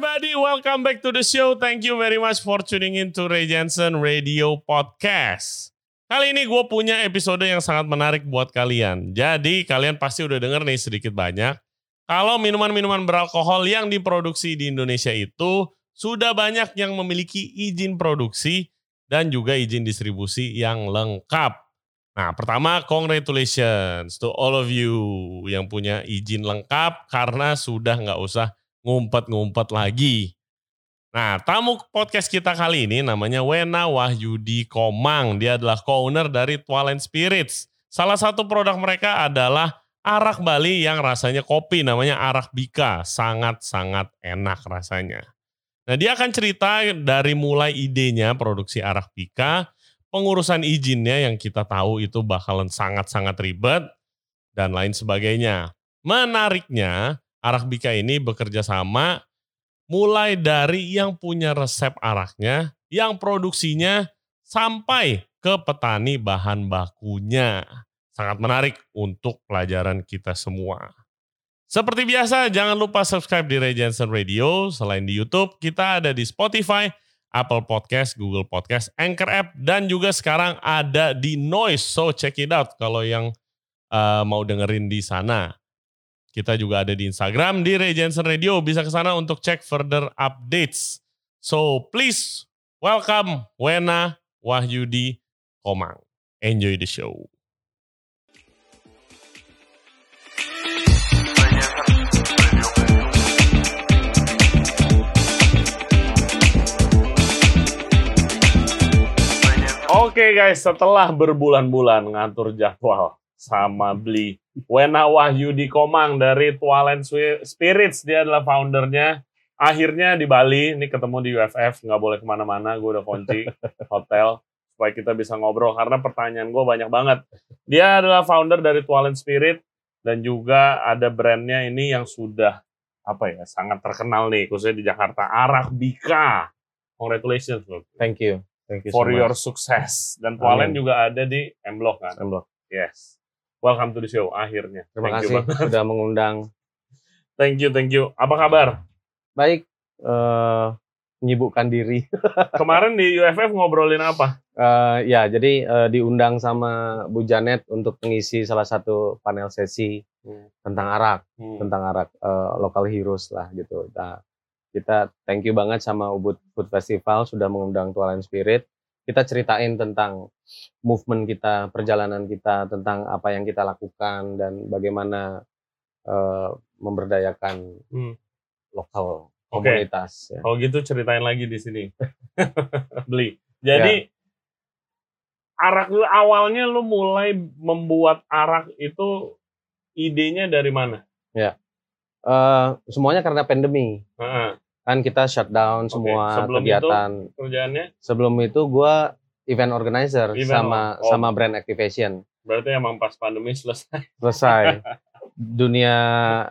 everybody, welcome back to the show. Thank you very much for tuning in to Ray Jensen Radio Podcast. Kali ini gue punya episode yang sangat menarik buat kalian. Jadi kalian pasti udah denger nih sedikit banyak. Kalau minuman-minuman beralkohol yang diproduksi di Indonesia itu sudah banyak yang memiliki izin produksi dan juga izin distribusi yang lengkap. Nah, pertama congratulations to all of you yang punya izin lengkap karena sudah nggak usah ngumpet-ngumpet lagi. Nah, tamu podcast kita kali ini namanya Wena Wahyudi Komang. Dia adalah co-owner dari Twilight Spirits. Salah satu produk mereka adalah arak Bali yang rasanya kopi, namanya arak Bika. Sangat-sangat enak rasanya. Nah, dia akan cerita dari mulai idenya produksi arak Bika, pengurusan izinnya yang kita tahu itu bakalan sangat-sangat ribet, dan lain sebagainya. Menariknya, arak Bika ini bekerja sama mulai dari yang punya resep araknya, yang produksinya, sampai ke petani bahan bakunya. Sangat menarik untuk pelajaran kita semua. Seperti biasa, jangan lupa subscribe di Ray Jensen Radio. Selain di YouTube, kita ada di Spotify, Apple Podcast, Google Podcast, Anchor App, dan juga sekarang ada di Noise. So check it out kalau yang uh, mau dengerin di sana. Kita juga ada di Instagram di Ray Jensen Radio. Bisa ke sana untuk cek further updates. So please welcome Wena Wahyudi Komang. Enjoy the show. Oke okay guys, setelah berbulan-bulan ngatur jadwal sama beli Wena Wahyudi Komang dari Tualen Spirits. Dia adalah foundernya. Akhirnya di Bali, ini ketemu di UFF, nggak boleh ke mana-mana, gue udah kunci hotel supaya kita bisa ngobrol karena pertanyaan gue banyak banget. Dia adalah founder dari Tualen Spirit dan juga ada brandnya ini yang sudah apa ya sangat terkenal nih khususnya di Jakarta Arak Bika. Congratulations bro. Thank you. Thank you for so your success. Dan Tualen juga ada di M Block kan. M Block. Yes. Welcome to the show akhirnya. Terima thank kasih you, sudah mengundang. Thank you, thank you. Apa kabar? Baik. Uh, menyibukkan diri. Kemarin di UFF ngobrolin apa? Uh, ya, jadi uh, diundang sama Bu Janet untuk mengisi salah satu panel sesi hmm. tentang arak, hmm. tentang arak uh, local heroes lah gitu. Nah, kita thank you banget sama Ubud Food Festival sudah mengundang Tualan Spirit kita ceritain tentang movement kita, perjalanan kita, tentang apa yang kita lakukan dan bagaimana uh, memberdayakan hmm. lokal komunitas. Okay. Ya. Kalau gitu ceritain lagi di sini. Beli. Jadi ya. arak lu awalnya lu mulai membuat arak itu idenya dari mana? Ya. Uh, semuanya karena pandemi. Uh -huh kan kita shutdown okay. semua sebelum kegiatan. Itu, kerjaannya? Sebelum itu gue event organizer event sama oh. sama brand activation. Berarti emang pas pandemi selesai. Selesai. Dunia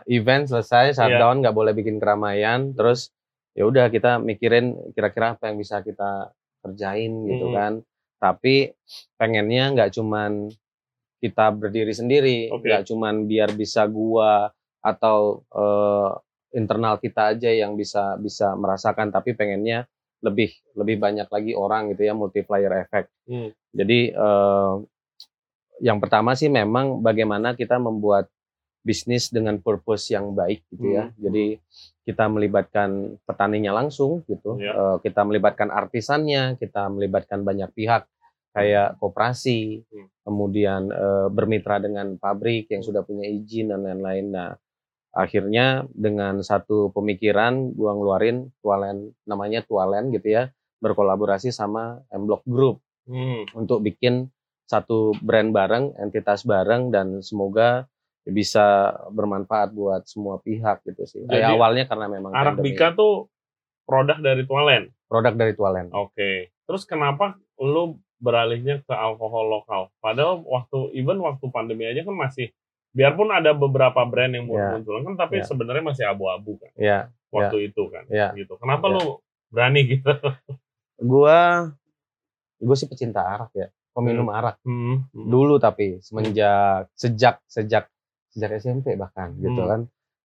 event selesai, iya. shutdown nggak yeah. boleh bikin keramaian. Terus ya udah kita mikirin kira-kira apa yang bisa kita kerjain gitu hmm. kan. Tapi pengennya nggak cuman kita berdiri sendiri, nggak okay. cuman biar bisa gua atau uh, internal kita aja yang bisa bisa merasakan tapi pengennya lebih lebih banyak lagi orang gitu ya multiplier effect. Hmm. Jadi eh, yang pertama sih memang bagaimana kita membuat bisnis dengan purpose yang baik gitu ya. Hmm. Jadi kita melibatkan petaninya langsung gitu. Yeah. Eh, kita melibatkan artisannya, kita melibatkan banyak pihak kayak koperasi, hmm. kemudian eh, bermitra dengan pabrik yang sudah punya izin dan lain-lain. Nah, akhirnya dengan satu pemikiran gua ngeluarin tualen namanya tualen gitu ya berkolaborasi sama M Block Group hmm. untuk bikin satu brand bareng entitas bareng dan semoga bisa bermanfaat buat semua pihak gitu sih. Jadi, awalnya karena memang Arabica tuh produk dari Tualen. Produk dari Tualen. Oke. Okay. Terus kenapa lu beralihnya ke alkohol lokal? Padahal waktu even waktu pandemi aja kan masih biarpun ada beberapa brand yang yeah. muncul kan tapi yeah. sebenarnya masih abu-abu kan yeah. waktu yeah. itu kan yeah. gitu kenapa yeah. lu berani gitu gua gue sih pecinta arak ya peminum hmm. arak hmm. Hmm. dulu tapi semenjak sejak sejak sejak SMP bahkan gitu hmm. gitu kan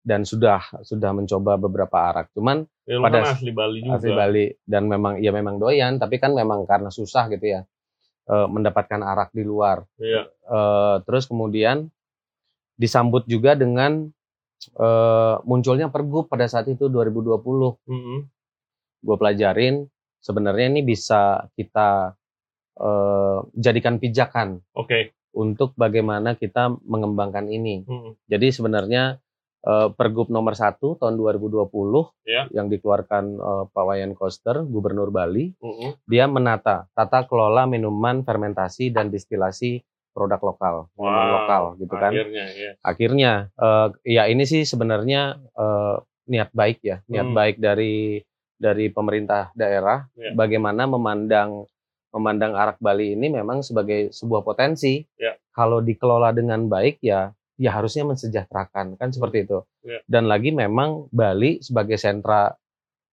dan sudah sudah mencoba beberapa arak. Cuman Ya, Pada kan asli Bali juga. asli Bali dan memang ya memang doyan, tapi kan memang karena susah gitu ya eh, mendapatkan arak di luar. Iya. Eh, terus kemudian disambut juga dengan eh, munculnya pergub pada saat itu 2020. Mm-mm. Gue pelajarin sebenarnya ini bisa kita eh, jadikan pijakan Oke. untuk bagaimana kita mengembangkan ini. Mm-mm. Jadi sebenarnya eh, Pergub nomor 1 tahun 2020 Ya. yang dikeluarkan eh, Pak Wayan Koster, Gubernur Bali, Mm-mm. dia menata tata kelola minuman fermentasi dan distilasi produk lokal, minuman Wow, lokal gitu kan. Akhirnya ya. Akhirnya eh, ya ini sih sebenarnya eh, niat baik ya, niat Hmm. baik dari dari pemerintah daerah Ya. bagaimana memandang memandang arak Bali ini memang sebagai sebuah potensi. Ya. Kalau dikelola dengan baik ya ya harusnya mensejahterakan kan seperti itu. Ya. Dan lagi memang Bali sebagai sentra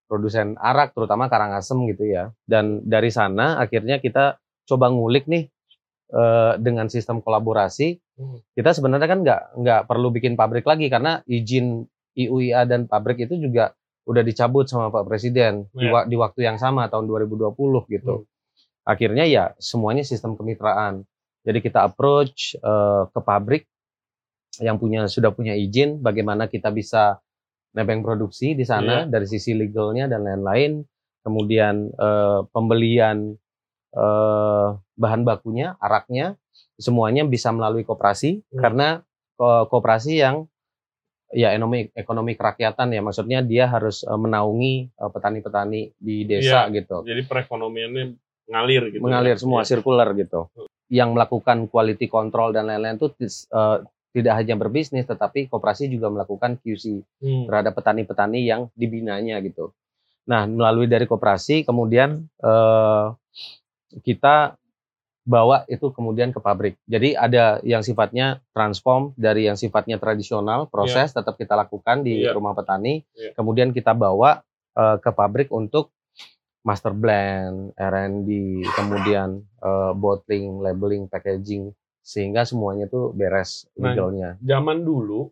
produsen arak terutama Karangasem gitu ya. Dan dari sana akhirnya kita coba ngulik nih eh, dengan sistem kolaborasi. Hmm. Kita sebenarnya kan nggak nggak perlu bikin pabrik lagi karena izin IUIA dan pabrik itu juga udah dicabut sama Pak Presiden di, wa- di waktu yang sama tahun 2020 gitu. Hmm. Akhirnya ya semuanya sistem kemitraan. Jadi kita approach eh, ke pabrik yang punya sudah punya izin, bagaimana kita bisa nebeng produksi di sana dari sisi legalnya dan lain-lain. Kemudian eh, pembelian eh, bahan bakunya, araknya, semuanya bisa melalui koperasi Hmm. karena ko- koperasi yang ya ekonomi ekonomi kerakyatan ya maksudnya dia harus eh, menaungi eh, petani-petani di desa gitu Jadi perekonomiannya ngalir gitu. mengalir ya. semua sirkular gitu. Yang melakukan quality control dan lain-lain itu eh, tidak hanya berbisnis tetapi koperasi juga melakukan QC Hmm. terhadap petani-petani yang dibinanya gitu. Nah, melalui dari koperasi kemudian eh, kita bawa itu kemudian ke pabrik. Jadi ada yang sifatnya transform dari yang sifatnya tradisional, proses tetap kita lakukan di Iya. rumah petani. Iya. Kemudian kita bawa eh, ke pabrik untuk master blend, R&D, kemudian eh, bottling, labeling, packaging sehingga semuanya tuh beres Nah, legalnya. Zaman dulu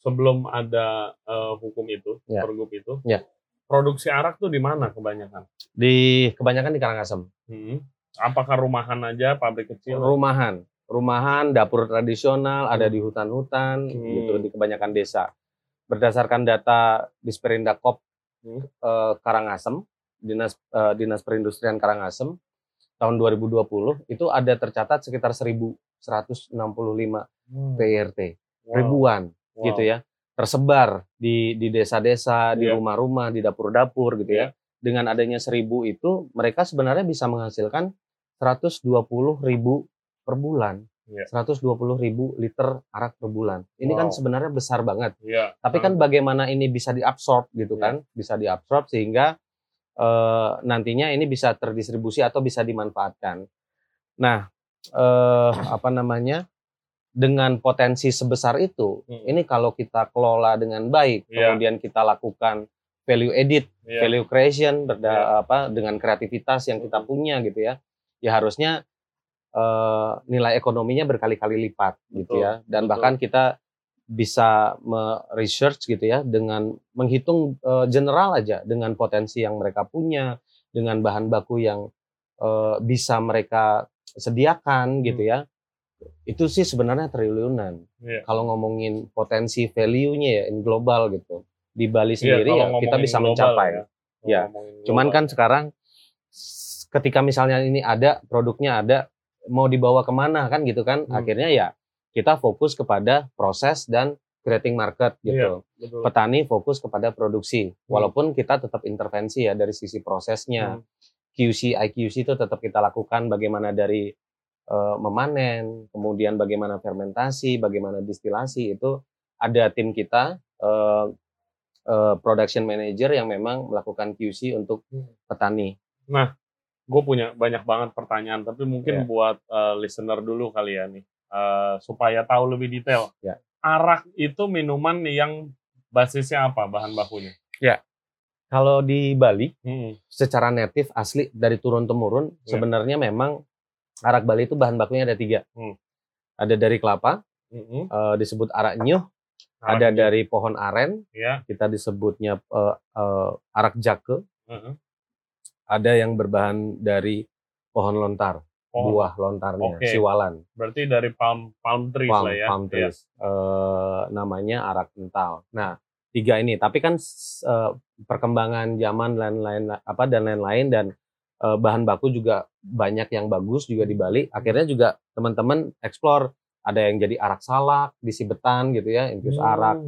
sebelum ada eh, hukum itu, Ya. pergub itu, Ya. Produksi arak tuh di mana kebanyakan? Di kebanyakan di Karangasem. Hmm. Apakah rumahan aja, pabrik kecil? rumahan rumahan dapur tradisional ada di hutan-hutan Hmm. gitu di kebanyakan desa berdasarkan data Disperindak Hmm. eh, Karangasem dinas eh, dinas perindustrian Karangasem tahun 2020 itu ada tercatat sekitar 1165 Hmm. PRT Wow. ribuan Wow. gitu ya tersebar di di desa-desa di Iya. rumah-rumah di dapur-dapur gitu ya dengan adanya seribu itu mereka sebenarnya bisa menghasilkan 120 ribu per bulan Iya. 120 ribu liter arak per bulan ini kan Wow. sebenarnya besar banget Iya. tapi kan bagaimana ini bisa diabsorb gitu Iya. kan bisa diabsorb sehingga eh, nantinya ini bisa terdistribusi atau bisa dimanfaatkan nah eh, apa namanya dengan potensi sebesar itu Hmm. ini kalau kita kelola dengan baik Iya. kemudian kita lakukan value edit Iya. value creation berda, Iya. apa dengan kreativitas yang kita Mhm. punya gitu ya ya harusnya eh, nilai ekonominya berkali-kali lipat gitu Betul, ya dan betul. bahkan kita bisa me-research gitu ya dengan menghitung eh, general aja dengan potensi yang mereka punya dengan bahan baku yang eh, bisa mereka sediakan gitu Hmm. ya itu sih sebenarnya triliunan Iya. kalau ngomongin potensi value-nya ya in global gitu di Bali Iya, sendiri kalau ya kita bisa global mencapai ya. Ya. Cuman global. kan sekarang ketika misalnya ini ada produknya ada mau dibawa ke mana kan gitu kan Hmm. akhirnya ya kita fokus kepada proses dan creating market gitu. Betul. Petani fokus kepada produksi Hmm. walaupun kita tetap intervensi ya dari sisi prosesnya. Hmm. QC IQC itu tetap kita lakukan bagaimana dari eh, memanen, kemudian bagaimana fermentasi, bagaimana distilasi itu ada tim kita eh, eh, production manager yang memang melakukan QC untuk Hmm. petani. gue punya banyak banget pertanyaan, tapi mungkin Ya. buat eh, listener dulu kali ya nih, eh, supaya tahu lebih detail. Ya. Arak itu minuman yang basisnya apa bahan bakunya? Kalau di Bali Hmm. secara native asli dari turun temurun Ya. sebenarnya memang arak Bali itu bahan bakunya ada tiga. Hmm. Ada dari kelapa Hmm. eh, disebut arak nyuh, Ada Arak- dari pohon aren, ya. kita disebutnya eh, eh, arak jake. Heeh. Ada yang berbahan dari pohon lontar, Oh, buah lontarnya, Oke. siwalan, berarti dari palm palm trees palm, lah ya. palm Iya. trees. Eh, namanya arak kental. Nah, tiga ini. Tapi kan eh, perkembangan zaman dan lain apa dan lain-lain dan eh, bahan baku juga banyak yang bagus juga di Bali. Akhirnya juga teman-teman explore ada yang jadi arak salak di Sibetan gitu ya, infus Hmm. arak.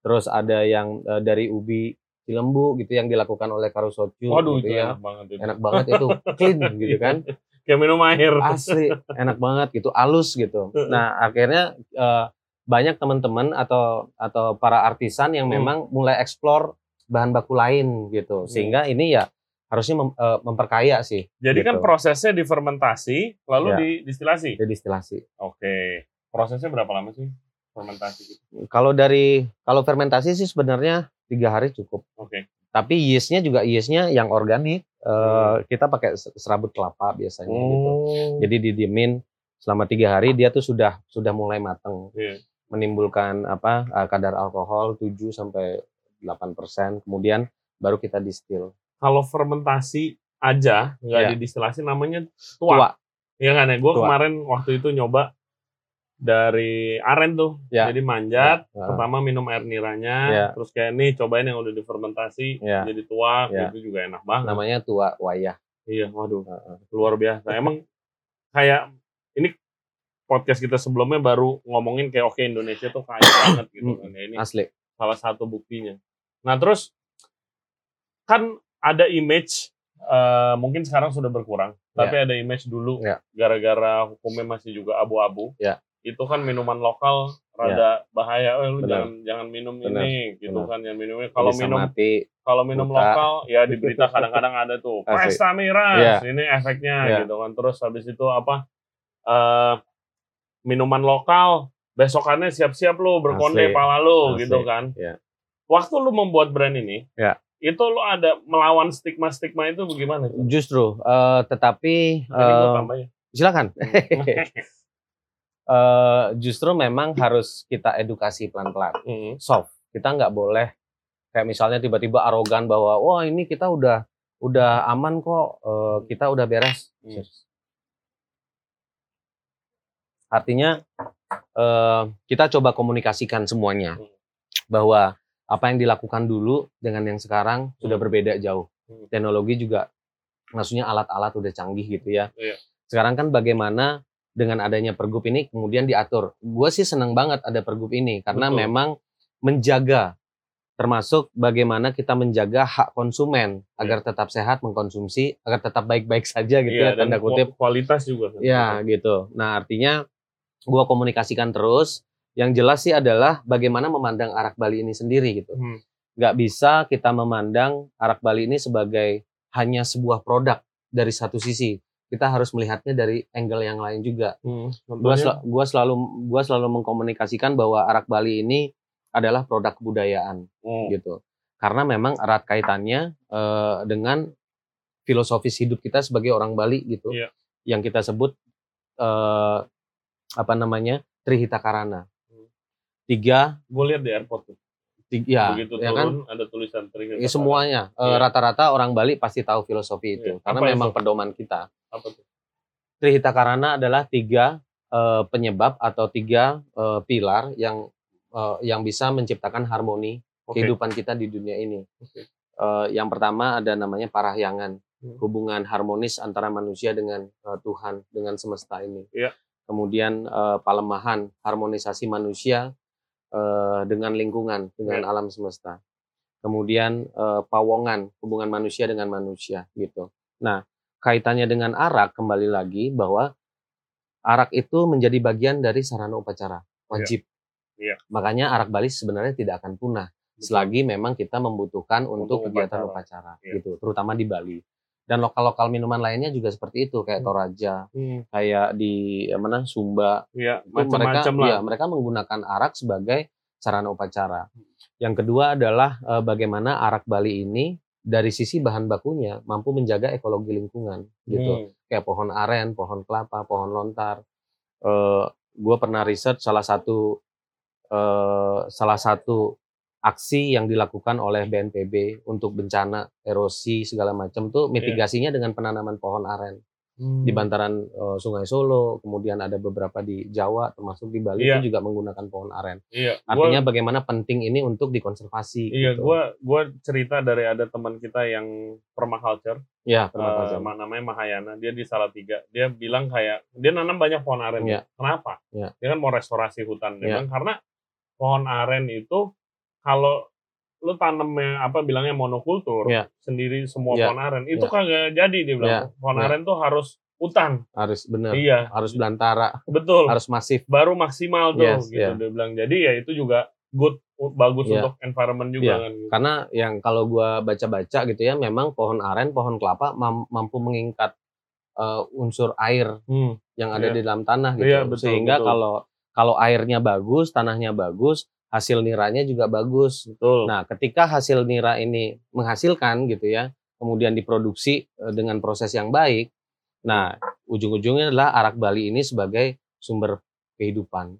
Terus ada yang eh, dari ubi cilembu gitu yang dilakukan oleh Karusocu Waduh gitu itu ya. enak banget itu. Enak banget itu, clean gitu kan. Kayak minum air. Asli, enak banget gitu, halus gitu. Nah, akhirnya eh, banyak teman-teman atau atau para artisan yang Hmm. memang mulai explore bahan baku lain gitu. Hmm. Sehingga ini ya harusnya mem- eh, memperkaya sih. Jadi kan gitu. prosesnya difermentasi lalu Ya. didistilasi. Jadi distilasi. Oke. Prosesnya berapa lama sih fermentasi gitu? Kalau dari kalau fermentasi sih sebenarnya tiga hari cukup. Oke. Tapi yeastnya juga yeastnya yang organik. Eh, Hmm. Kita pakai se- serabut kelapa biasanya gitu. Oh. Jadi didiemin selama tiga hari dia tuh sudah sudah mulai matang, Iya. menimbulkan apa eh, kadar alkohol 7 sampai 8 persen. Kemudian baru kita distil. Kalau fermentasi aja nggak Ya. didistilasi namanya tua. Tua. Iya kan ya? Gue kemarin waktu itu nyoba dari aren tuh. Ya. Jadi manjat. Ya. Pertama minum air niranya, Ya. terus kayak nih cobain yang udah difermentasi Ya. jadi tua, Ya. itu juga enak banget. Namanya tua wayah. Iya, waduh, luar biasa. Emang kayak ini podcast kita sebelumnya baru ngomongin kayak oke Indonesia tuh kaya banget gitu kan. Ya, ini Asli. salah satu buktinya. Nah terus kan ada image eh, mungkin sekarang sudah berkurang, tapi ada image dulu Ya. gara-gara hukumnya masih juga abu-abu. Ya. Itu kan minuman lokal rada bahaya. Eh, lu jangan jangan minum Benar. ini gitu Benar. kan, jangan minum ini. Kalau minum kalau minum buta. lokal ya di berita kadang-kadang ada tuh pesta miras Iya. ini efeknya Iya. gitu kan terus habis itu apa eh minuman lokal besokannya siap-siap lu berkonde Asli. pala lu Asli. gitu kan Iya. waktu lu membuat brand ini Iya. Itu lu ada melawan stigma-stigma itu bagaimana? Justru. eh, tetapi ya. silakan. Eh, justru memang harus kita edukasi pelan-pelan. Mm. soft. Kita nggak boleh kayak misalnya tiba-tiba arogan bahwa wah ini kita udah udah aman kok, eh, kita udah beres. Hmm. Artinya eh, kita coba komunikasikan semuanya Hmm. bahwa apa yang dilakukan dulu dengan yang sekarang sudah Hmm. berbeda jauh. Hmm. Teknologi juga maksudnya alat-alat udah canggih gitu ya. Iya. Sekarang kan bagaimana dengan adanya pergub ini kemudian diatur. Gue sih seneng banget ada pergub ini karena Betul. memang menjaga termasuk bagaimana kita menjaga hak konsumen agar tetap sehat mengkonsumsi, agar tetap baik-baik saja gitu Iya, ya tanda kutip. kualitas juga. Ya gitu. Nah artinya gua komunikasikan terus. Yang jelas sih adalah bagaimana memandang arak Bali ini sendiri gitu. Hmm. Nggak bisa kita memandang arak Bali ini sebagai hanya sebuah produk dari satu sisi. Kita harus melihatnya dari angle yang lain juga. Hmm. Gua, Contohnya? sel- gua selalu gua selalu mengkomunikasikan bahwa arak Bali ini adalah produk kebudayaan Hmm. gitu. Karena memang erat kaitannya eh, dengan filosofis hidup kita sebagai orang Bali gitu. Iya. Yang kita sebut eh, apa namanya? Trihita Karana. Tiga, gue lihat di airport tuh. tiga ya, begitu ya kan? ada tulisan Trihita Ya, semuanya Eh, Iya. rata-rata orang Bali pasti tahu filosofi itu Iya. karena Apa memang itu? pedoman kita. apa tuh Trihita Karana adalah tiga eh, penyebab atau tiga eh, pilar yang eh, yang bisa menciptakan harmoni Oke. kehidupan kita di dunia ini. Oke. Eh, yang pertama ada namanya parahyangan, Hmm. hubungan harmonis antara manusia dengan eh, Tuhan, dengan semesta ini. Iya. Kemudian eh, palemahan, harmonisasi manusia eh, dengan lingkungan, dengan Iya. alam semesta. Kemudian eh, pawongan, hubungan manusia dengan manusia, gitu. Nah, kaitannya dengan arak kembali lagi bahwa arak itu menjadi bagian dari sarana upacara wajib. Iya. Makanya arak Bali sebenarnya tidak akan punah selagi memang kita membutuhkan untuk, Untuk kegiatan upacara. upacara, Iya. gitu, terutama di Bali. Dan lokal-lokal minuman lainnya juga seperti itu, kayak Hmm. Toraja, Hmm. kayak di eh, mana Sumba, ya itu mereka macam-macam lah ya, mereka menggunakan arak sebagai sarana upacara. Yang kedua adalah eh, bagaimana arak Bali ini dari sisi bahan bakunya mampu menjaga ekologi lingkungan, gitu Hmm. kayak pohon aren, pohon kelapa, pohon lontar. Eh gue pernah riset salah satu eh, salah satu aksi yang dilakukan oleh BNPB untuk bencana erosi segala macam tuh Iya. mitigasinya dengan penanaman pohon aren Hmm. di bantaran eh, Sungai Solo, kemudian ada beberapa di Jawa termasuk di Bali Iya. itu juga menggunakan pohon aren. Iya, gua- Artinya bagaimana penting ini untuk dikonservasi. Iya, gitu. gua gua cerita dari ada teman kita yang permaculture, ya eh, permasalahan. ma- namanya Mahayana, dia di Salatiga. Dia bilang kayak dia nanam banyak pohon aren. Iya. Kenapa? Iya. Dia kan mau restorasi hutan. Dia Iya. bilang karena pohon aren itu kalau lu tanamnya apa bilangnya monokultur Iya. sendiri semua Iya. pohon aren itu Iya. kagak jadi dia bilang. Iya. Pohon aren tuh harus hutan. harus benar, Iya, harus belantara, betul. harus masif. Baru maksimal tuh Yes, gitu iya. dia bilang. Jadi ya itu juga good bagus Iya. untuk environment juga Iya. kan. gitu. Karena yang kalau gua baca-baca gitu ya, memang pohon aren, pohon kelapa mam- mampu mengikat eh, unsur air Hmm. yang ada Iya. di dalam tanah gitu. Iya, betul, Sehingga betul. kalau kalau airnya bagus, tanahnya bagus, hasil niranya juga bagus. Betul. Nah, ketika hasil nira ini menghasilkan gitu ya, kemudian diproduksi eh, dengan proses yang baik, nah ujung-ujungnya adalah arak Bali ini sebagai sumber kehidupan,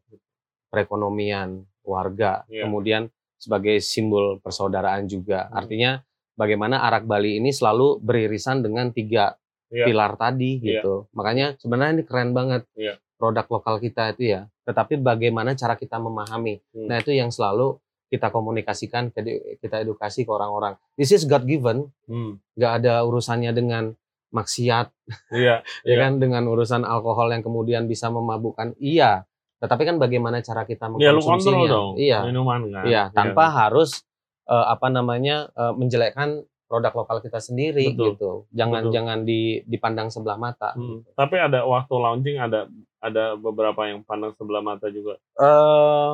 perekonomian warga, Iya. kemudian sebagai simbol persaudaraan juga. Hmm. Artinya bagaimana arak Bali ini selalu beririsan dengan tiga Iya. pilar tadi gitu. Makanya sebenarnya ini keren banget Iya. produk lokal kita itu ya. Tetapi bagaimana cara kita memahami Hmm. Nah itu yang selalu kita komunikasikan, kita edukasi ke orang-orang. This is God given, Hmm. nggak ada urusannya dengan maksiat, Iya. ya Iya. kan, dengan urusan alkohol yang kemudian bisa memabukkan. Iya, tetapi kan bagaimana cara kita Ya mengkonsumsinya? dong. Iya, Minuman kan. iya, tanpa harus eh, apa namanya eh, menjelekkan produk lokal kita sendiri Betul. gitu. Jangan Betul. jangan di, dipandang sebelah mata. Hmm. Tapi ada waktu launching ada ada beberapa yang pandang sebelah mata juga. eh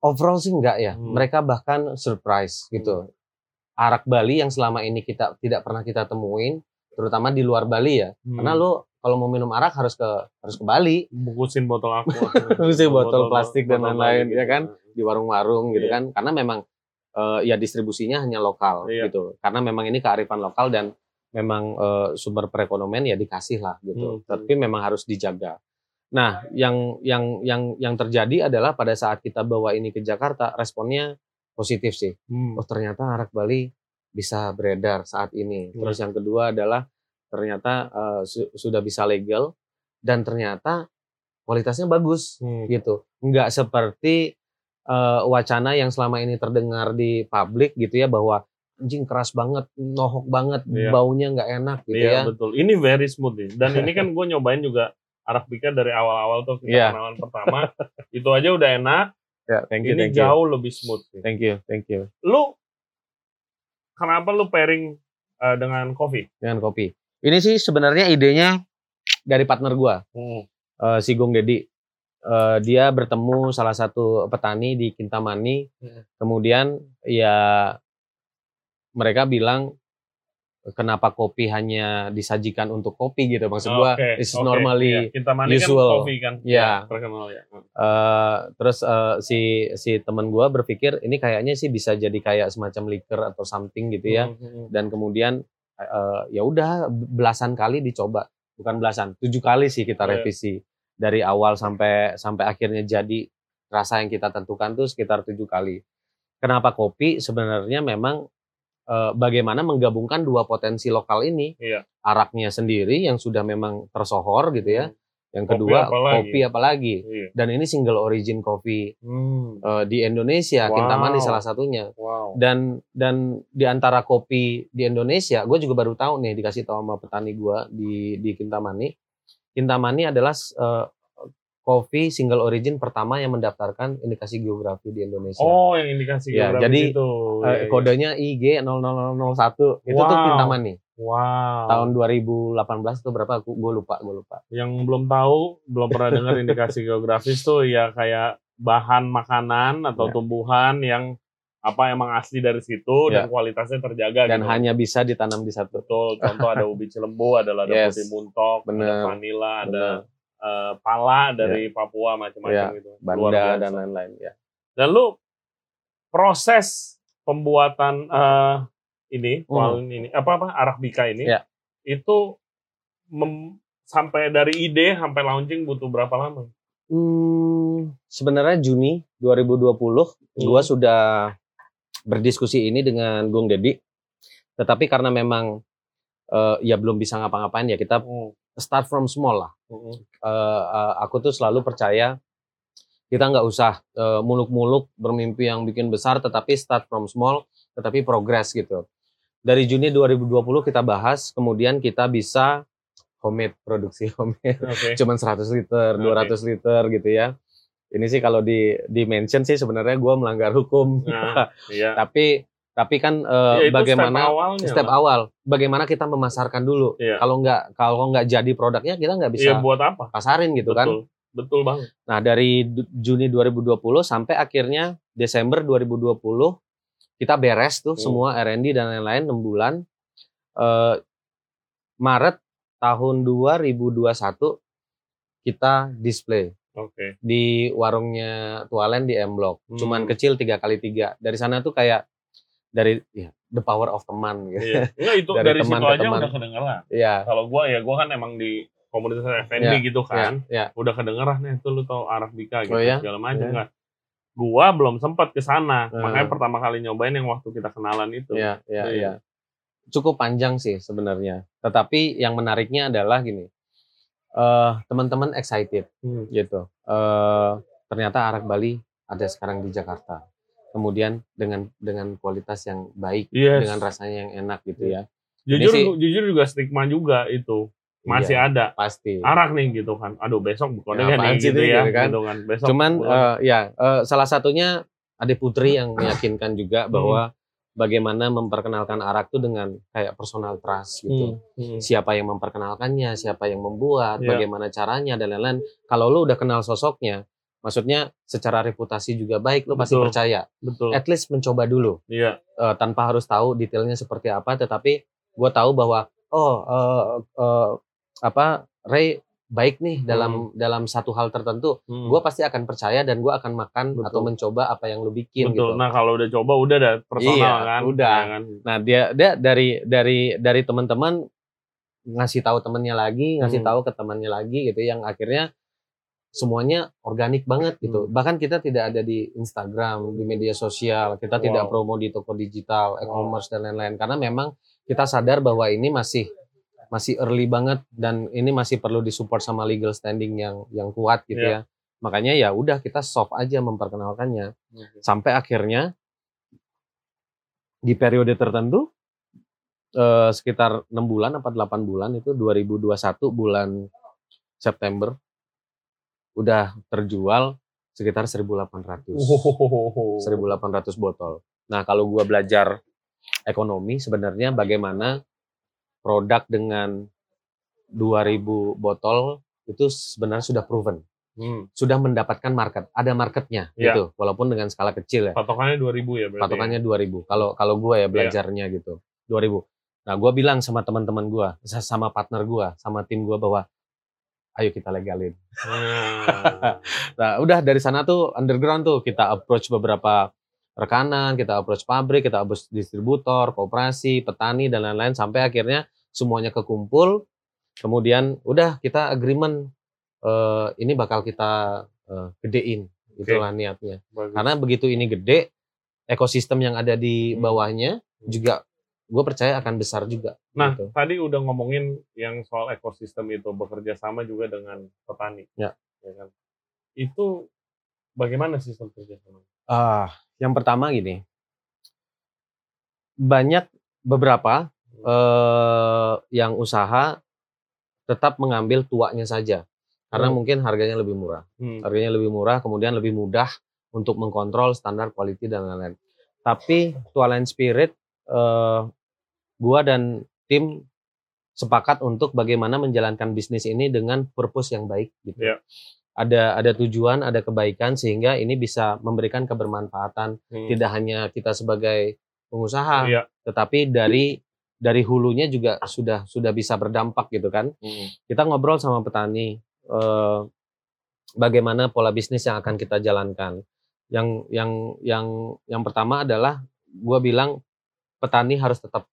overall sih enggak ya. Hmm. Mereka bahkan surprise gitu. Arak Bali yang selama ini kita tidak pernah kita temuin, terutama di luar Bali ya. Hmm. Karena lu kalau mau minum arak harus ke harus ke Bali bungkusin botol aku. Bungkusin botol plastik dan lain-lain, gitu. ya kan? di warung-warung gitu Iya. kan. Karena memang eh, ya distribusinya hanya lokal Iya. gitu. Karena memang ini kearifan lokal dan memang eh, sumber perekonomian ya dikasih lah gitu. Hmm. Tapi memang harus dijaga. Nah, yang yang yang yang terjadi adalah pada saat kita bawa ini ke Jakarta, responnya positif sih. Hmm. Oh ternyata arak Bali bisa beredar saat ini. Hmm. Terus yang kedua adalah ternyata eh, su- sudah bisa legal dan ternyata kualitasnya bagus Hmm. gitu. Enggak seperti eh, wacana yang selama ini terdengar di publik gitu ya bahwa anjing keras banget, nohok banget, Iya. baunya nggak enak gitu Iya ya. betul. Ini very smooth nih. Dan ini kan gue nyobain juga Arabica dari awal-awal tuh kita Iya. kenalan pertama. itu aja udah enak. Ya, thank you, ini thank you. jauh lebih smooth. Sih. Thank you, thank you. Lu kenapa lu pairing eh, dengan kopi? Dengan kopi. Ini sih sebenarnya idenya dari partner gua. Hmm. eh, si Gong Dedi. Eh, dia bertemu salah satu petani di Kintamani. Hmm. Kemudian ya mereka bilang kenapa kopi hanya disajikan untuk kopi gitu maksud gua Oke, it's oke, normally iya. mani kan usual. kopi kan. Iya. Terkenal ya. eh, terus eh, si si teman gua berpikir ini kayaknya sih bisa jadi kayak semacam liquor atau something gitu ya Hmm, hmm, dan kemudian eh, ya udah belasan kali dicoba bukan belasan tujuh kali sih kita Iya. revisi dari awal sampai sampai akhirnya jadi rasa yang kita tentukan tuh sekitar tujuh kali kenapa kopi sebenarnya memang eh, bagaimana menggabungkan dua potensi lokal ini Iya. araknya sendiri yang sudah memang tersohor gitu ya yang Kopi kedua apalagi. kopi apalagi Iya. dan ini single origin kopi Hmm. eh, di Indonesia Wow. Kintamani salah satunya Wow. dan dan di antara kopi di Indonesia, gue juga baru tahu nih dikasih tahu sama petani gue di di Kintamani. Kintamani adalah eh, kopi single origin pertama yang mendaftarkan indikasi geografi di Indonesia. Oh, yang indikasi Ya, geografis jadi, itu. Eh, Iya, iya. kodenya IG 00001 itu tuh Wow. Kintamani. Wow. Tahun 2018 itu berapa? Gue lupa, gue lupa. yang belum tahu, belum pernah dengar indikasi geografis tuh ya kayak bahan makanan atau Ya. tumbuhan yang apa emang asli dari situ dan Ya. kualitasnya terjaga Dan gitu. hanya bisa ditanam di satu. betul contoh ada ubi cilembu, ada lada Yes. putih muntok, ada Bener. vanila, ada Eh, pala dari Papua macam-macam Ya, gitu. Luar Banda biasa. dan lain-lain ya. Dan lu proses pembuatan eh, ini, Hmm. ini apa apa arabica ini Ya. itu mem- sampai dari ide sampai launching butuh berapa lama? Hmm, sebenarnya Juni 2020 Hmm. gua sudah berdiskusi ini dengan Gung Dedi. Tetapi karena memang eh, ya belum bisa ngapa-ngapain ya kita Hmm. Start from small lah. Hmm. Eh, eh, aku tuh selalu percaya kita nggak usah eh, muluk-muluk bermimpi yang bikin besar, tetapi start from small, tetapi progress gitu. Dari Juni 2020 kita bahas, kemudian kita bisa homemade produksi homemade, Oke. cuman 100 liter, Oke. 200 liter gitu ya. Ini sih kalau di di mention sih sebenarnya gua melanggar hukum. Nah, iya. tapi tapi kan eh, Ya, bagaimana step awalnya step lah. awal, bagaimana kita memasarkan dulu. Iya. Kalau nggak kalau nggak jadi produknya kita nggak bisa Iya buat apa? pasarin gitu kan. Betul. Betul banget. Nah, dari Juni 2020 sampai akhirnya Desember 2020 kita beres tuh Hmm. semua R&D dan lain-lain 6 bulan. Eh, Maret tahun 2021 kita display Oke. di warungnya Tualen di M Block. Hmm. Cuman kecil tiga kali tiga. Dari sana tuh kayak dari ya, the power of teman gitu. Iya. Enggak itu Dari dari, teman situ aja teman. udah kedengeran. Iya. Kalau gua ya gua kan emang di komunitas F&B Iya, gitu kan. Iya. Udah kedengeran nih tuh lu tau Arabika gitu Oh, iya? segala macam Iya. kan. Gua belum sempat ke sana. Hmm. Makanya pertama kali nyobain yang waktu kita kenalan itu. Iya, iya, Iya. iya. Cukup panjang sih sebenarnya. Tetapi yang menariknya adalah gini. eh teman-teman excited Hmm. gitu. eh ternyata Arak Bali ada sekarang di Jakarta. Kemudian dengan dengan kualitas yang baik, Yes. dengan rasanya yang enak gitu ya. jujur sih- jujur juga stigma juga itu. Masih Iya, ada. Pasti. Arak nih gitu kan. Aduh besok bukannya Ya, apaan nih gitu ya. gitu kan. Gitu kan. Besok Cuman bukan. eh, ya eh, salah satunya Ade Putri yang meyakinkan juga Hmm. bahwa bagaimana memperkenalkan arak tuh dengan kayak personal trust gitu. Hmm. Hmm. Siapa yang memperkenalkannya, siapa yang membuat, Iya. bagaimana caranya dan lain-lain. Kalau lu udah kenal sosoknya, maksudnya secara reputasi juga baik, lu pasti percaya. Betul. At least mencoba dulu Iya. eh, tanpa harus tahu detailnya seperti apa, tetapi gue tahu bahwa oh eh, eh, apa Ray baik nih dalam dalam satu hal tertentu, Hmm. gue pasti akan percaya dan gue akan makan Betul. atau mencoba apa yang lu bikin Betul. gitu. Nah kalau udah coba udah ada personal Iya, kan. udah. Ya kan? Nah dia dia dari dari dari teman-teman ngasih tahu temannya lagi, ngasih Hmm. tahu ke temannya lagi gitu, yang akhirnya semuanya organik banget gitu. Hmm. Bahkan kita tidak ada di Instagram, di media sosial, kita tidak Wow. promo di toko digital, e-commerce dan lain-lain karena memang kita sadar bahwa ini masih masih early banget dan ini masih perlu disupport sama legal standing yang yang kuat gitu Iya. ya. Makanya ya udah kita soft aja memperkenalkannya sampai akhirnya di periode tertentu eh, sekitar enam bulan apa 8 bulan itu 2021 bulan September udah terjual sekitar 1.800 Wow. 1.800 botol. Nah kalau gua belajar ekonomi sebenarnya bagaimana produk dengan 2.000 botol itu sebenarnya sudah proven, Hmm. sudah mendapatkan market, ada marketnya Iya. gitu, walaupun dengan skala kecil ya. Patokannya 2000 ya berarti. patokannya 2000 kalau kalau gue ya belajarnya gitu 2000 nah gue bilang sama teman-teman gue sama partner gue sama tim gue bahwa ayo kita legalin Hmm. nah udah dari sana tuh underground tuh kita approach beberapa rekanan kita approach pabrik kita approach distributor koperasi petani dan lain-lain sampai akhirnya semuanya kekumpul kemudian udah kita agreement eh, ini bakal kita eh, gedein itulah niatnya Bagus. karena begitu ini gede, ekosistem yang ada di Hmm. bawahnya juga gue percaya akan besar juga. Nah, gitu. tadi udah ngomongin yang soal ekosistem itu bekerja sama juga dengan petani. Ya. kan? Itu bagaimana sistem kerja sama? Ah, yang pertama gini, banyak beberapa eh, yang usaha tetap mengambil tuanya saja karena Hmm. mungkin harganya lebih murah. Hmm. Harganya lebih murah, kemudian lebih mudah untuk mengkontrol standar quality dan lain-lain. Tapi Tualand Spirit, eh, gua dan tim sepakat untuk bagaimana menjalankan bisnis ini dengan purpose yang baik gitu. Iya. Ada ada tujuan, ada kebaikan sehingga ini bisa memberikan kebermanfaatan Hmm. tidak hanya kita sebagai pengusaha, Iya. tetapi dari dari hulunya juga sudah sudah bisa berdampak gitu kan Hmm. kita ngobrol sama petani eh, bagaimana pola bisnis yang akan kita jalankan. Yang yang yang yang pertama adalah gua bilang petani harus tetap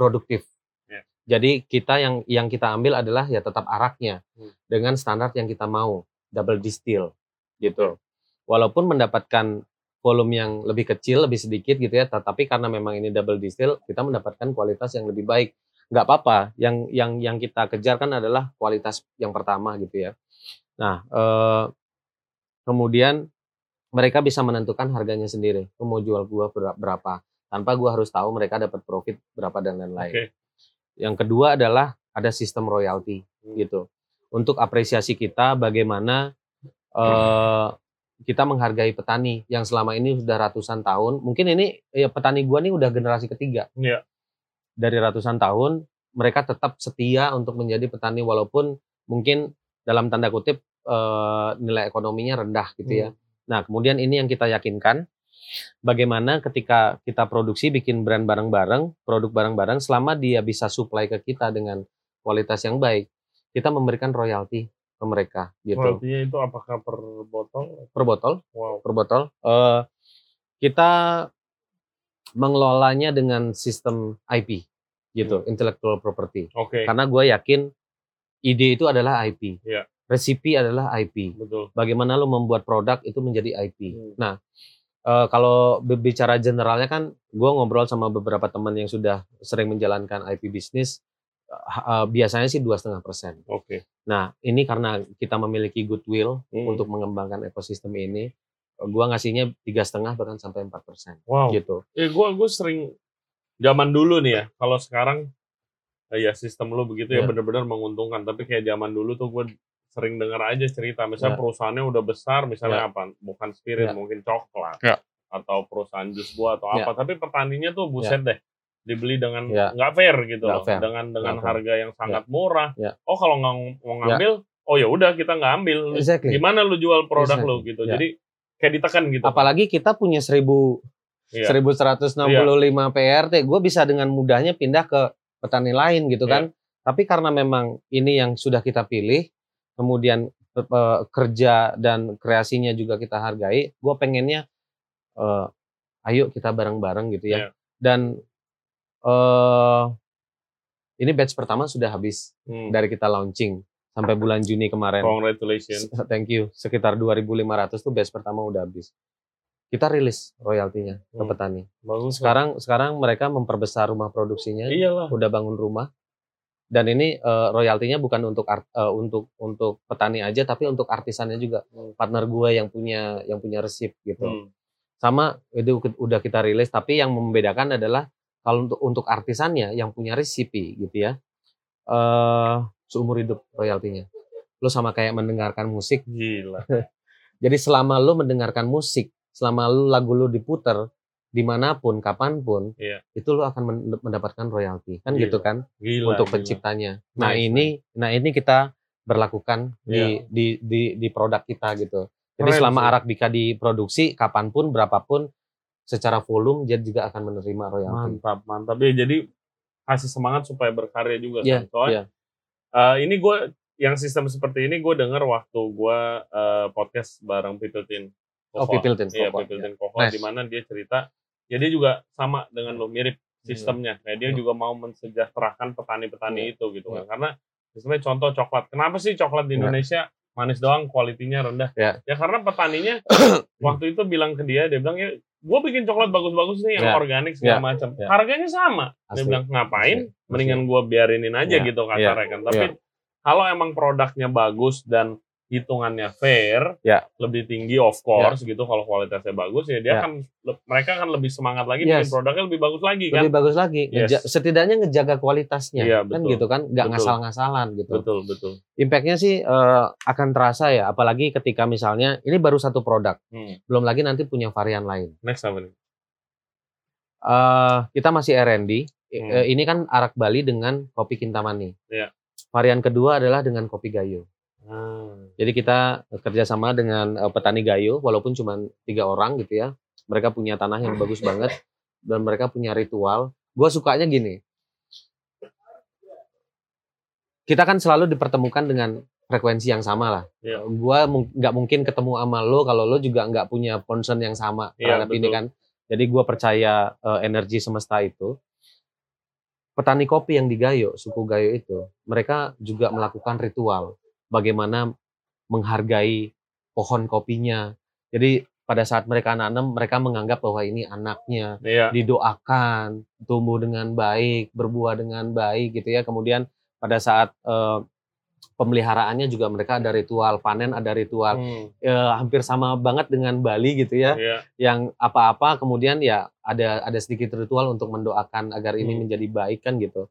produktif. Ya. Jadi kita yang yang kita ambil adalah ya tetap araknya Hmm. dengan standar yang kita mau double distill gitu. Walaupun mendapatkan volume yang lebih kecil, lebih sedikit gitu ya, tetapi karena memang ini double distill, kita mendapatkan kualitas yang lebih baik. Nggak apa-apa, yang yang yang kita kejar kan adalah kualitas yang pertama gitu ya. Nah, eh, kemudian mereka bisa menentukan harganya sendiri. Mau jual gua ber- berapa? Tanpa gua harus tahu mereka dapat profit berapa dan lain-lain. Oke. Yang kedua adalah ada sistem royalti gitu. Untuk apresiasi kita bagaimana eh, kita menghargai petani yang selama ini sudah ratusan tahun. Mungkin ini ya petani gua nih udah generasi ketiga. Iya. Dari ratusan tahun mereka tetap setia untuk menjadi petani walaupun mungkin dalam tanda kutip eh, nilai ekonominya rendah gitu ya. Nah, kemudian ini yang kita yakinkan bagaimana ketika kita produksi bikin brand bareng-bareng, produk bareng-bareng selama dia bisa supply ke kita dengan kualitas yang baik, kita memberikan royalti ke mereka gitu. Royaltinya itu apakah per botol? Per botol, Wow. per botol. Eh, kita mengelolanya dengan sistem IP gitu, intellectual property. Oke. Karena gue yakin ide itu adalah IP. Iya. Resipi adalah IP. Betul. bagaimana lo membuat produk itu menjadi IP. Hmm. Nah, eh, kalau berbicara generalnya kan, gue ngobrol sama beberapa teman yang sudah sering menjalankan IP bisnis, eh, eh, biasanya sih dua setengah persen. Oke. Nah, ini karena kita memiliki goodwill Hmm. untuk mengembangkan ekosistem ini, gue ngasihnya tiga setengah bahkan sampai empat persen, Wow. gitu. Eh gua gua sering zaman dulu nih ya. Kalau sekarang ya sistem lu begitu ya Iya. benar-benar menguntungkan, tapi kayak zaman dulu tuh gue sering dengar aja cerita misalnya Iya. perusahaannya udah besar misalnya apa bukan spirit Iya. mungkin coklat Iya. atau perusahaan jus buah atau Iya. apa tapi petaninya tuh buset deh dibeli dengan Iya. nggak fair gitu loh fair. dengan dengan fair. harga yang sangat murah Iya. oh kalau nggak mau ngambil oh ya udah kita nggak ambil Exactly. gimana lu jual produk Exactly. lu gitu Iya. jadi kayak ditekan gitu Apalagi kita punya seribu Iya. 1165 PRT, gue bisa dengan mudahnya pindah ke petani lain gitu Iya. kan. Tapi karena memang ini yang sudah kita pilih, kemudian eh, kerja dan kreasinya juga kita hargai, gue pengennya eh, ayo kita bareng-bareng gitu ya. Iya. Dan eh ini batch pertama sudah habis Hmm. dari kita launching sampai bulan Juni kemarin. congratulations Thank you. Sekitar 2.500 tuh batch pertama udah habis. Kita rilis royaltinya ke Hmm. petani. bagus Sekarang sekarang mereka memperbesar rumah produksinya, iyalah udah bangun rumah. Dan ini eh, royaltinya bukan untuk art- eh, untuk untuk petani aja tapi untuk artisannya juga. Hmm. Partner gue yang punya yang punya resip gitu. Hmm. Sama itu udah kita rilis tapi yang membedakan adalah kalau untuk untuk artisannya yang punya resipi gitu ya. eh seumur hidup royaltinya. Lo sama kayak mendengarkan musik gila jadi selama lu mendengarkan musik, selama lu lagu lu diputer di mana pun, kapan pun, Iya. itu lu akan men- mendapatkan royalti, kan Gila. gitu kan gila untuk gila. penciptanya. Nah Nice, ini, nah ini kita berlakukan Iya. di, di di di produk kita gitu. Jadi Keren selama sih. Arabica diproduksi, kapan pun, berapapun, secara volume dia juga akan menerima royalti. mantap mantap ya jadi kasih semangat supaya berkarya juga Iya, kan soalnya iya. eh, ini gue yang sistem seperti ini gue dengar waktu gue eh, podcast bareng Pipiltin Oh, Koko. Pipiltin iya Pipiltin Koko Nice. di mana dia cerita ya dia juga sama dengan lo mirip sistemnya kayak dia juga mau mensejahterakan petani-petani Iya. itu gitu kan Iya. karena sistemnya contoh coklat kenapa sih coklat di Iya. Indonesia manis doang kualitinya rendah Iya. ya karena petaninya waktu itu bilang ke dia dia bilang ya gue bikin coklat bagus-bagus nih yang Iya. organik segala Iya. macam Iya. harganya sama dia Asli. bilang ngapain Asli. mendingan gue biarinin aja Iya. gitu kasarnya kan tapi Iya. kalau emang produknya bagus dan hitungannya fair Ya. lebih tinggi of course gitu kalau kualitasnya bagus ya dia Ya. kan mereka akan lebih semangat lagi Yes. bikin produknya lebih bagus lagi kan Lebih bagus lagi, Yes. ngeja- setidaknya ngejaga kualitasnya, Iya, kan gitu kan, nggak ngasal-ngasalan gitu. betul betul Impactnya sih eh, akan terasa ya, apalagi ketika misalnya ini baru satu produk, hmm. belum lagi nanti punya varian lain. next apa nih Eh, kita masih R&D. Hmm. Eh, ini kan arak Bali dengan kopi Kintamani. Iya. Varian kedua adalah dengan kopi Gayo. Ah, Jadi kita kerjasama dengan eh, petani Gayo, walaupun cuma tiga orang gitu ya. Mereka punya tanah yang bagus banget dan mereka punya ritual. Gue sukanya gini. Kita kan selalu dipertemukan dengan frekuensi yang sama lah. Iya. Gua nggak mungkin ketemu sama lo kalau lo juga nggak punya concern yang sama Iya, terhadap ini betul. kan. Jadi gua percaya eh, energi semesta itu. Petani kopi yang di Gayo, suku Gayo itu, mereka juga melakukan ritual bagaimana menghargai pohon kopinya. Jadi pada saat mereka nanam, mereka menganggap bahwa ini anaknya, Iya. didoakan, tumbuh dengan baik, berbuah dengan baik gitu ya. Kemudian pada saat eh, pemeliharaannya juga mereka ada ritual panen, ada ritual Hmm, eh, hampir sama banget dengan Bali gitu ya. Iya. Yang apa-apa kemudian ya ada ada sedikit ritual untuk mendoakan agar ini Hmm. menjadi baik kan gitu.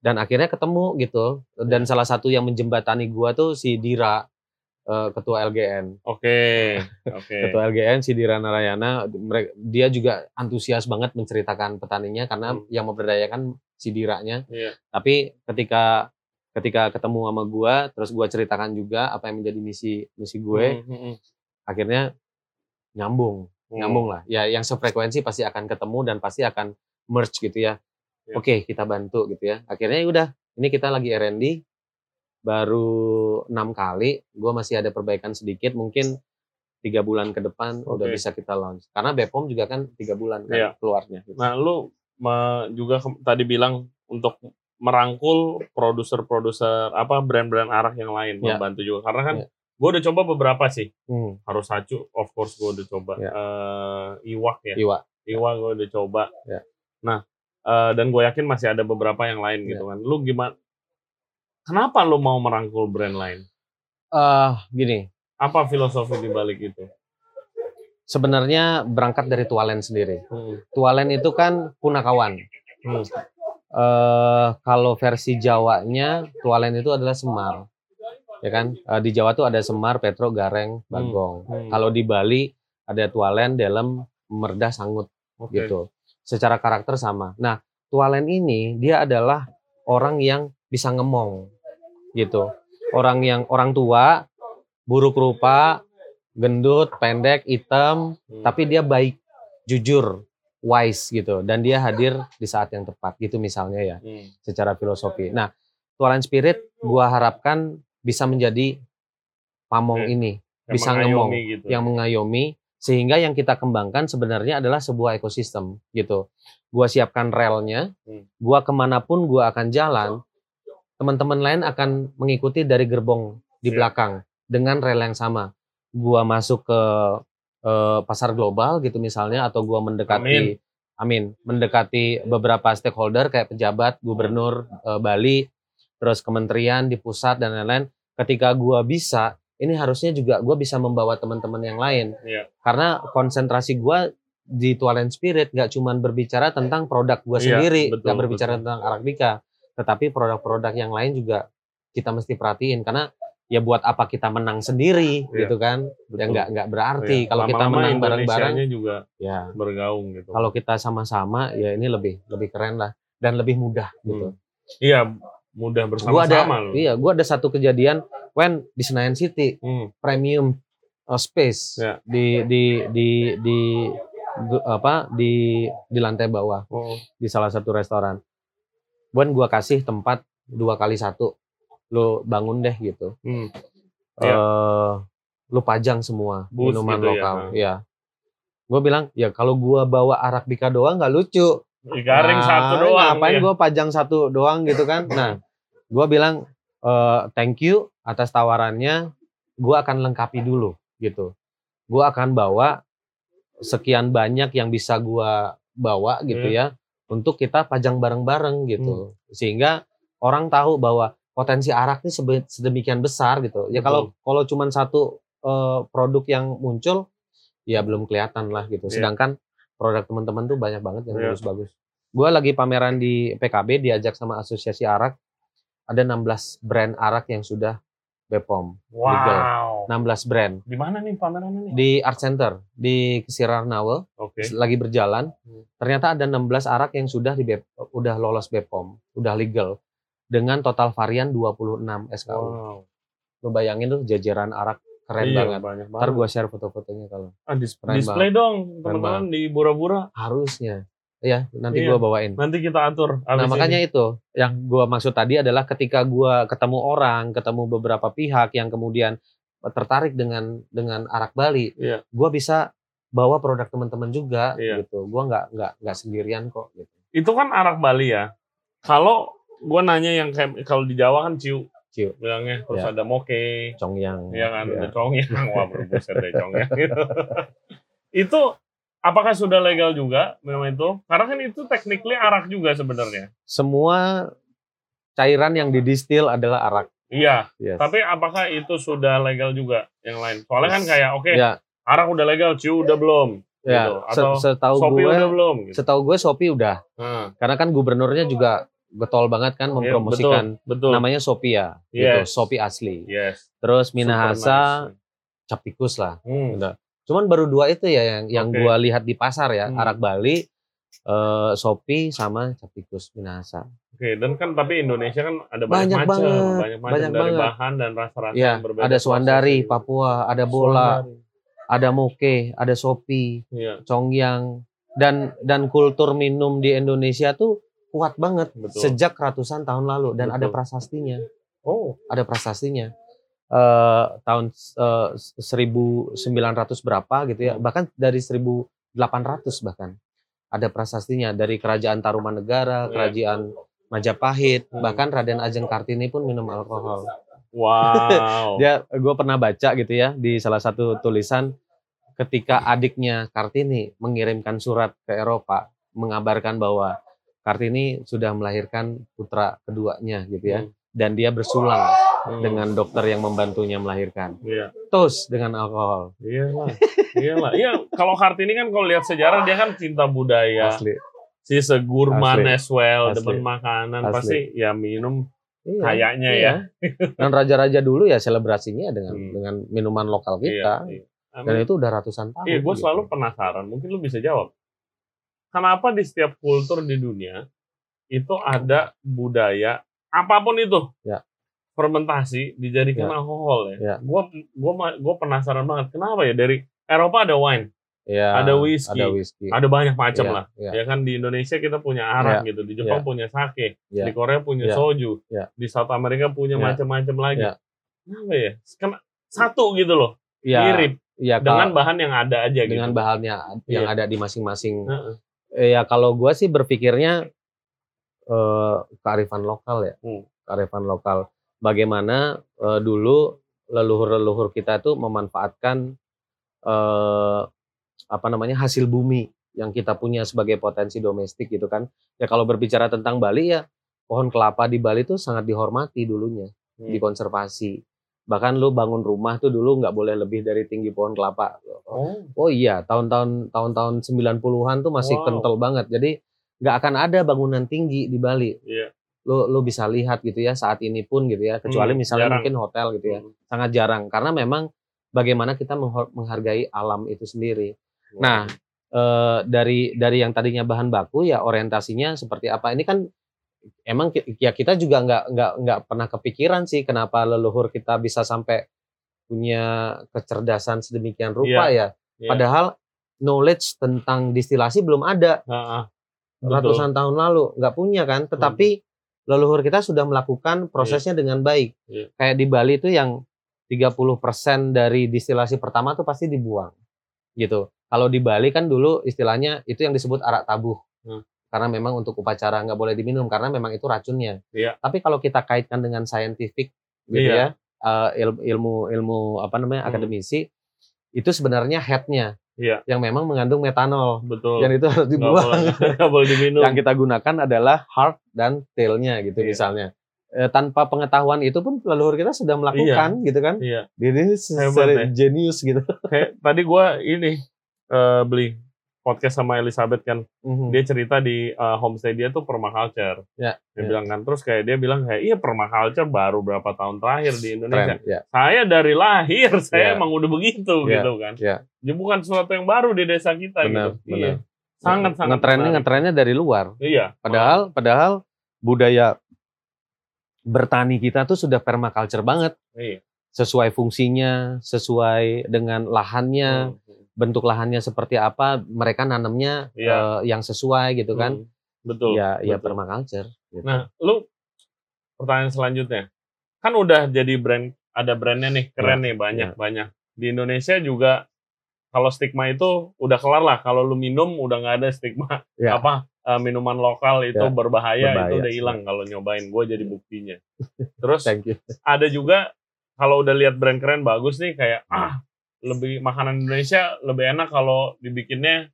Dan akhirnya ketemu gitu. Dan salah satu yang menjembatani gua tuh si Dira eh, ketua LGN. Oke. Oke. Ketua LGN si Dira Narayana dia juga antusias banget menceritakan petaninya karena Hmm. yang memberdayakan si Diranya. Iya. Tapi ketika ketika ketemu sama gua terus gua ceritakan juga apa yang menjadi misi misi gue, Hmm, hmm, akhirnya nyambung, hmm. nyambung lah. Ya yang sefrekuensi pasti akan ketemu dan pasti akan merge gitu ya. Ya. Oke, kita bantu gitu ya. Akhirnya ya udah, ini kita lagi R&D baru enam kali, gua masih ada perbaikan sedikit, mungkin tiga bulan ke depan udah Oke. bisa kita launch. Karena Bepom juga kan tiga bulan kan Iya. keluarnya. gitu. Nah, lu juga tadi bilang untuk merangkul produser-produser apa brand-brand arak yang lain Ya. membantu juga karena kan Ya. gue udah coba beberapa sih Hmm, harus sacu of course gue udah coba Ya. Eh, iwak ya Iwa. iwak gue udah coba Ya. nah eh, dan gue yakin masih ada beberapa yang lain Ya. gitu kan lu gimana kenapa lu mau merangkul brand lain Eh, gini, apa filosofi di balik itu sebenarnya berangkat dari Tualen sendiri. Hmm. Tualen itu kan punakawan. Hmm. eh kalau versi Jawanya Tualen itu adalah Semar. Ya kan? Eh, di Jawa tuh ada Semar, Petro, Gareng, Bagong. Hmm. Kalau di Bali ada Tualen, Delem, Merdah, Sangut Oke. gitu. Secara karakter sama. Nah, Tualen ini dia adalah orang yang bisa ngemong gitu. Orang yang orang tua, buruk rupa, gendut, pendek, hitam, Hmm. tapi dia baik, jujur, wise gitu dan dia hadir di saat yang tepat gitu misalnya ya Hmm. secara filosofi. Nah, Tualan Spirit gua harapkan bisa menjadi pamong Oke. ini Yang bisa ngemong, gitu. yang mengayomi sehingga yang kita kembangkan sebenarnya adalah sebuah ekosistem gitu. Gua siapkan relnya, Hmm. gua ke mana pun gua akan jalan, teman-teman lain akan mengikuti dari gerbong di belakang dengan rel yang sama. Gua masuk ke eh, pasar global gitu misalnya atau gua mendekati amin, mendekati beberapa stakeholder kayak pejabat, gubernur eh, Bali, terus kementerian di pusat dan lain-lain. Ketika gua bisa, ini harusnya juga gua bisa membawa teman-teman yang lain. Iya. Karena konsentrasi gua di Tualen Spirit gak cuman berbicara tentang produk gua Iya, sendiri, betul, gak berbicara betul. tentang Arabica, tetapi produk-produk yang lain juga kita mesti perhatiin karena ya buat apa kita menang sendiri Iya, gitu kan? Ya betul. nggak nggak berarti Iya. kalau kita menang bareng-bareng juga ya bergaung gitu. kalau kita sama-sama ya ini lebih lebih keren lah dan lebih mudah gitu. Iya, mudah Gua ada bersama-sama loh. iya, gua ada satu kejadian when di Senayan City Hmm. premium uh, space Ya. di di di di apa di di lantai bawah Oh. di salah satu restoran. Buan gua kasih tempat dua kali satu, lo bangun deh gitu. Hmm. eh Iya. lu pajang semua Booth minuman gitu ya, lokal. ha. Ya. Gue bilang ya kalau gua bawa Arabica doang nggak lucu. Garing Nah, satu doang. Ngapain ya. gue pajang satu doang gitu kan? Nah, gue bilang eh, thank you atas tawarannya. Gue akan lengkapi dulu gitu. Gue akan bawa sekian banyak yang bisa gue bawa gitu Hmm. ya untuk kita pajang bareng-bareng gitu. Sehingga orang tahu bahwa potensi arak ini sedemikian besar gitu. Ya kalau kalau cuman satu eh, produk yang muncul ya belum kelihatan lah gitu. Iya. Sedangkan produk teman-teman tuh banyak banget yang Iya. bagus-bagus. Gue lagi pameran di PKB diajak sama Asosiasi Arak. Ada 16 brand arak yang sudah BPOM. Wow. 16 brand Di mana nih pamerannya nih? di Art Center di Kesirar Nawe Oke. lagi berjalan. Hmm. Ternyata ada 16 arak yang sudah di BEP- udah lolos BPOM, udah legal dengan total varian 26 SKU. Wow. Lu bayangin tuh jajaran arak keren Iya, banget. banyak Ntar banget. gue share foto-fotonya kalau Ah, dis- keren display dong teman-teman di Bura-Bura. harusnya. Ya, nanti Iya. gua bawain. Nanti kita atur. Nah, makanya ini. itu yang gua maksud tadi adalah ketika gua ketemu orang, ketemu beberapa pihak yang kemudian tertarik dengan dengan arak Bali, Iya. gua bisa bawa produk teman-teman juga Iya. gitu. Gua nggak nggak nggak sendirian kok gitu. itu kan arak Bali ya. Kalau gua nanya yang kayak kalau di Jawa kan ciu Ciu. bilangnya. Terus Ya. ada moke, Congyang. ya kan, Ya. ada congyang. Wah, berbuset deh congyang gitu. itu apakah sudah legal juga memang itu? Karena kan itu technically arak juga sebenarnya. Semua cairan yang didistil adalah arak. Iya, Yes. tapi apakah itu sudah legal juga yang lain? Soalnya kan kayak oke, ya, arak udah legal, ciu udah belum, ya. gitu. Atau setahu gue, udah belum gitu. setahu gue Shopee udah. Nah, Karena kan gubernurnya juga getol banget kan iya, mempromosikan betul, betul. namanya Sophia gitu, Yes. Shopee asli. Yes. Terus Minahasa, nice. Capikus lah. Hmm. Udah. Cuman baru dua itu ya yang yang gua lihat di pasar ya, Hmm. Arak Bali, eh, Shopee sama Capikus Minahasa. Oke, dan kan tapi Indonesia kan ada banyak, Banyak macam, banget, banyak macam banyak dari banget. bahan dan rasa-rasa Iya, yang berbeda. ada Suandari. Papua, ada Bola, Suandari. ada Moke, ada Shopee, Iya, Congyang dan dan kultur minum di Indonesia tuh kuat banget Betul. sejak ratusan tahun lalu dan ada Betul. prasastinya. Oh, ada prasastinya eh tahun eh, 1900 berapa gitu ya Hmm. bahkan dari 1800 bahkan ada prasastinya dari kerajaan Tarumanegara Iya. kerajaan Majapahit Hmm. bahkan Raden Ajeng Kartini pun minum alkohol wow. dia gue pernah baca gitu ya di salah satu tulisan ketika adiknya Kartini mengirimkan surat ke Eropa mengabarkan bahwa Kartini sudah melahirkan putra keduanya gitu ya Hmm. dan dia bersulang Hmm. dengan dokter yang membantunya melahirkan. Iya, Tos dengan alkohol. iya lah. Iya lah. Iya, kalau Kartini kan kalau lihat sejarah dia kan cinta budaya. Asli. Si segurman Asli. as well, Asli. demen makanan, Asli. pasti ya minum Iya, kayaknya iya. ya. Dan raja-raja dulu ya selebrasinya dengan Hmm. dengan minuman lokal kita. Iya, iya. Dan itu udah ratusan tahun. Iya, gue gitu. selalu penasaran. Mungkin lu bisa jawab. Kenapa di setiap kultur di dunia itu ada budaya apa pun itu, Ya. fermentasi dijadikan Ya. alkohol ya. Ya. Gue gua, gua penasaran banget. Kenapa ya dari Eropa ada wine, Iya, ada whisky, Ada whisky. ada banyak macam Iya, lah. iya. Ya kan di Indonesia kita punya arak gitu, di Jepang Ya. punya sake, Ya. di Korea punya Ya. soju, Ya. di South America punya Ya. macam-macam lagi. Ya. Kenapa ya? Karena satu gitu loh, Iya, mirip iya, dengan kalau- bahan yang ada aja gitu. dengan bahannya yang Iya. ada di masing-masing. Heeh. Eh, ya kalau gua sih berpikirnya eh, kearifan lokal ya, Hmm. kearifan lokal. Bagaimana eh, dulu leluhur-leluhur kita tuh memanfaatkan eh, apa namanya hasil bumi yang kita punya sebagai potensi domestik gitu kan. Ya kalau berbicara tentang Bali ya pohon kelapa di Bali tuh sangat dihormati dulunya, Hmm. dikonservasi. Bahkan lu bangun rumah tuh dulu nggak boleh lebih dari tinggi pohon kelapa. Oh, Oh iya, tahun-tahun tahun-tahun 90-an tuh masih Wow. kental banget. Jadi nggak akan ada bangunan tinggi di Bali. iya. Lu lu bisa lihat gitu ya saat ini pun gitu ya. Kecuali Hmm, misalnya jarang. mungkin hotel gitu ya. Hmm. Sangat jarang karena memang bagaimana kita menghargai alam itu sendiri. Nah, eh, dari dari yang tadinya bahan baku ya orientasinya seperti apa? Ini kan emang ya kita juga nggak nggak nggak pernah kepikiran sih kenapa leluhur kita bisa sampai punya kecerdasan sedemikian rupa ya. Iya. Padahal knowledge tentang distilasi belum ada. Betul. Hmm. ratusan tahun lalu, nggak punya kan. Tetapi leluhur kita sudah melakukan prosesnya dengan baik. Iya. Kayak di Bali itu yang 30% dari distilasi pertama tuh pasti dibuang. Gitu. Kalau di Bali kan dulu istilahnya itu yang disebut arak tabuh. Hmm. Karena memang untuk upacara nggak boleh diminum karena memang itu racunnya. Iya. Tapi kalau kita kaitkan dengan scientific gitu Iya. ya, eh, ilmu, ilmu apa namanya Hmm. akademisi itu sebenarnya headnya Iya. yang memang mengandung metanol Betul. dan itu harus dibuang. boleh, nggak boleh diminum. yang kita gunakan adalah heart dan tailnya gitu Iya. misalnya. Eh, tanpa pengetahuan itu pun leluhur kita sudah melakukan gitu kan. Iya. Dia ini Hebat ya. jenius gitu. Kayak tadi gua ini eh, beli podcast sama Elizabeth kan. Mhm. Dia cerita di eh, homestay dia tuh permaculture. Ya, Dia ya. bilang kan terus kayak dia bilang kayak iya permaculture baru berapa tahun terakhir di Indonesia. Ya. Saya dari lahir saya Ya. emang udah begitu Ya, gitu kan. ya. Jadi bukan sesuatu yang baru di desa kita Benar, gitu. benar. Iya. Sangat sangat ngetrennya ngetrennya dari luar. Iya. Padahal padahal budaya bertani kita tuh sudah permaculture banget. Iya. Sesuai fungsinya, sesuai dengan lahannya, Hmm. Bentuk lahannya seperti apa, mereka nanamnya Iya. eh, yang sesuai gitu kan. Hmm. Betul. ya, ya betul. permaculture. gitu. Nah, lu pertanyaan selanjutnya. Kan udah jadi brand ada brandnya nih, keren nih banyak banyak. Di Indonesia juga kalau stigma itu udah kelar lah. Kalau lu minum udah nggak ada stigma Ya. apa uh, minuman lokal itu Ya, berbahaya, berbahaya itu udah hilang kalau nyobain. Gue jadi buktinya. Terus Thank you. ada juga kalau udah lihat brand keren bagus nih kayak ah lebih makanan Indonesia lebih enak kalau dibikinnya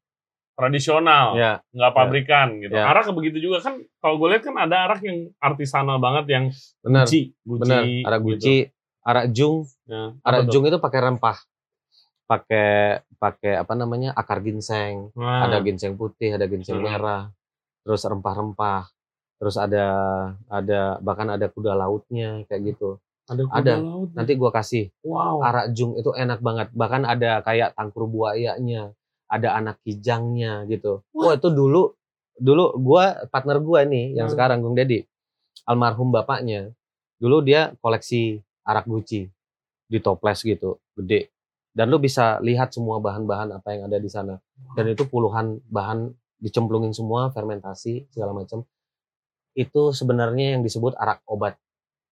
tradisional, Ya, nggak pabrikan gitu. Ya. Arak begitu juga kan kalau gue lihat kan ada arak yang artisanal banget yang benar. guci, guci, Benar. Arak gitu. guci, arak jung, Ya, arak jung itu pakai rempah. Pakai pakai apa namanya? akar ginseng. Nah, Ada ginseng putih, ada ginseng Hmm. merah. Terus rempah-rempah. Terus ada ada bahkan ada kuda lautnya kayak gitu. Ada, ada. laut. Nanti gua kasih wow. arak jung itu enak banget. Bahkan ada kayak tangkur buayanya, ada anak kijangnya gitu. Wah, itu dulu dulu gua partner gua nih yang Hmm. sekarang Gung Dedi. Almarhum bapaknya. Dulu dia koleksi arak guci di toples gitu, gede. Dan lu bisa lihat semua bahan-bahan apa yang ada di sana. Dan itu puluhan bahan dicemplungin semua, fermentasi segala macam. Itu sebenarnya yang disebut arak obat.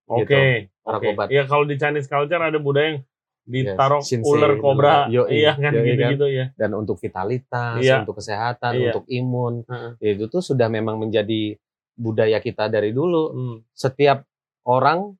Oke. gitu. Oke. obat. Iya kalau di Chinese culture ada budaya yang ditaruh Yes, ular kobra. Yoi, iya kan kan. gitu-gitu ya. dan untuk vitalitas, Iya. untuk kesehatan, Iya. untuk imun, Heeh. ya itu tuh sudah memang menjadi budaya kita dari dulu. Hmm, Setiap orang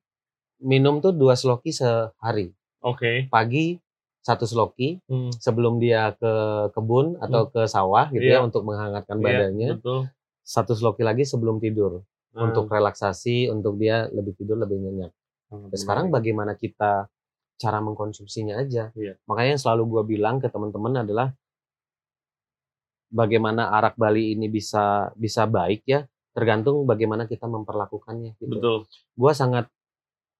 minum tuh dua sloki sehari. Oke. Pagi satu sloki Hmm. sebelum dia ke kebun atau ke sawah gitu Iya. ya untuk menghangatkan Iya, badannya. betul. Satu sloki lagi sebelum tidur Hmm. untuk relaksasi, untuk dia lebih tidur lebih nyenyak. Sangat Nah, sekarang bagaimana kita cara mengkonsumsinya aja. Iya. Makanya yang selalu gua bilang ke teman-teman adalah bagaimana arak Bali ini bisa bisa baik ya tergantung bagaimana kita memperlakukannya gitu. betul. Gua sangat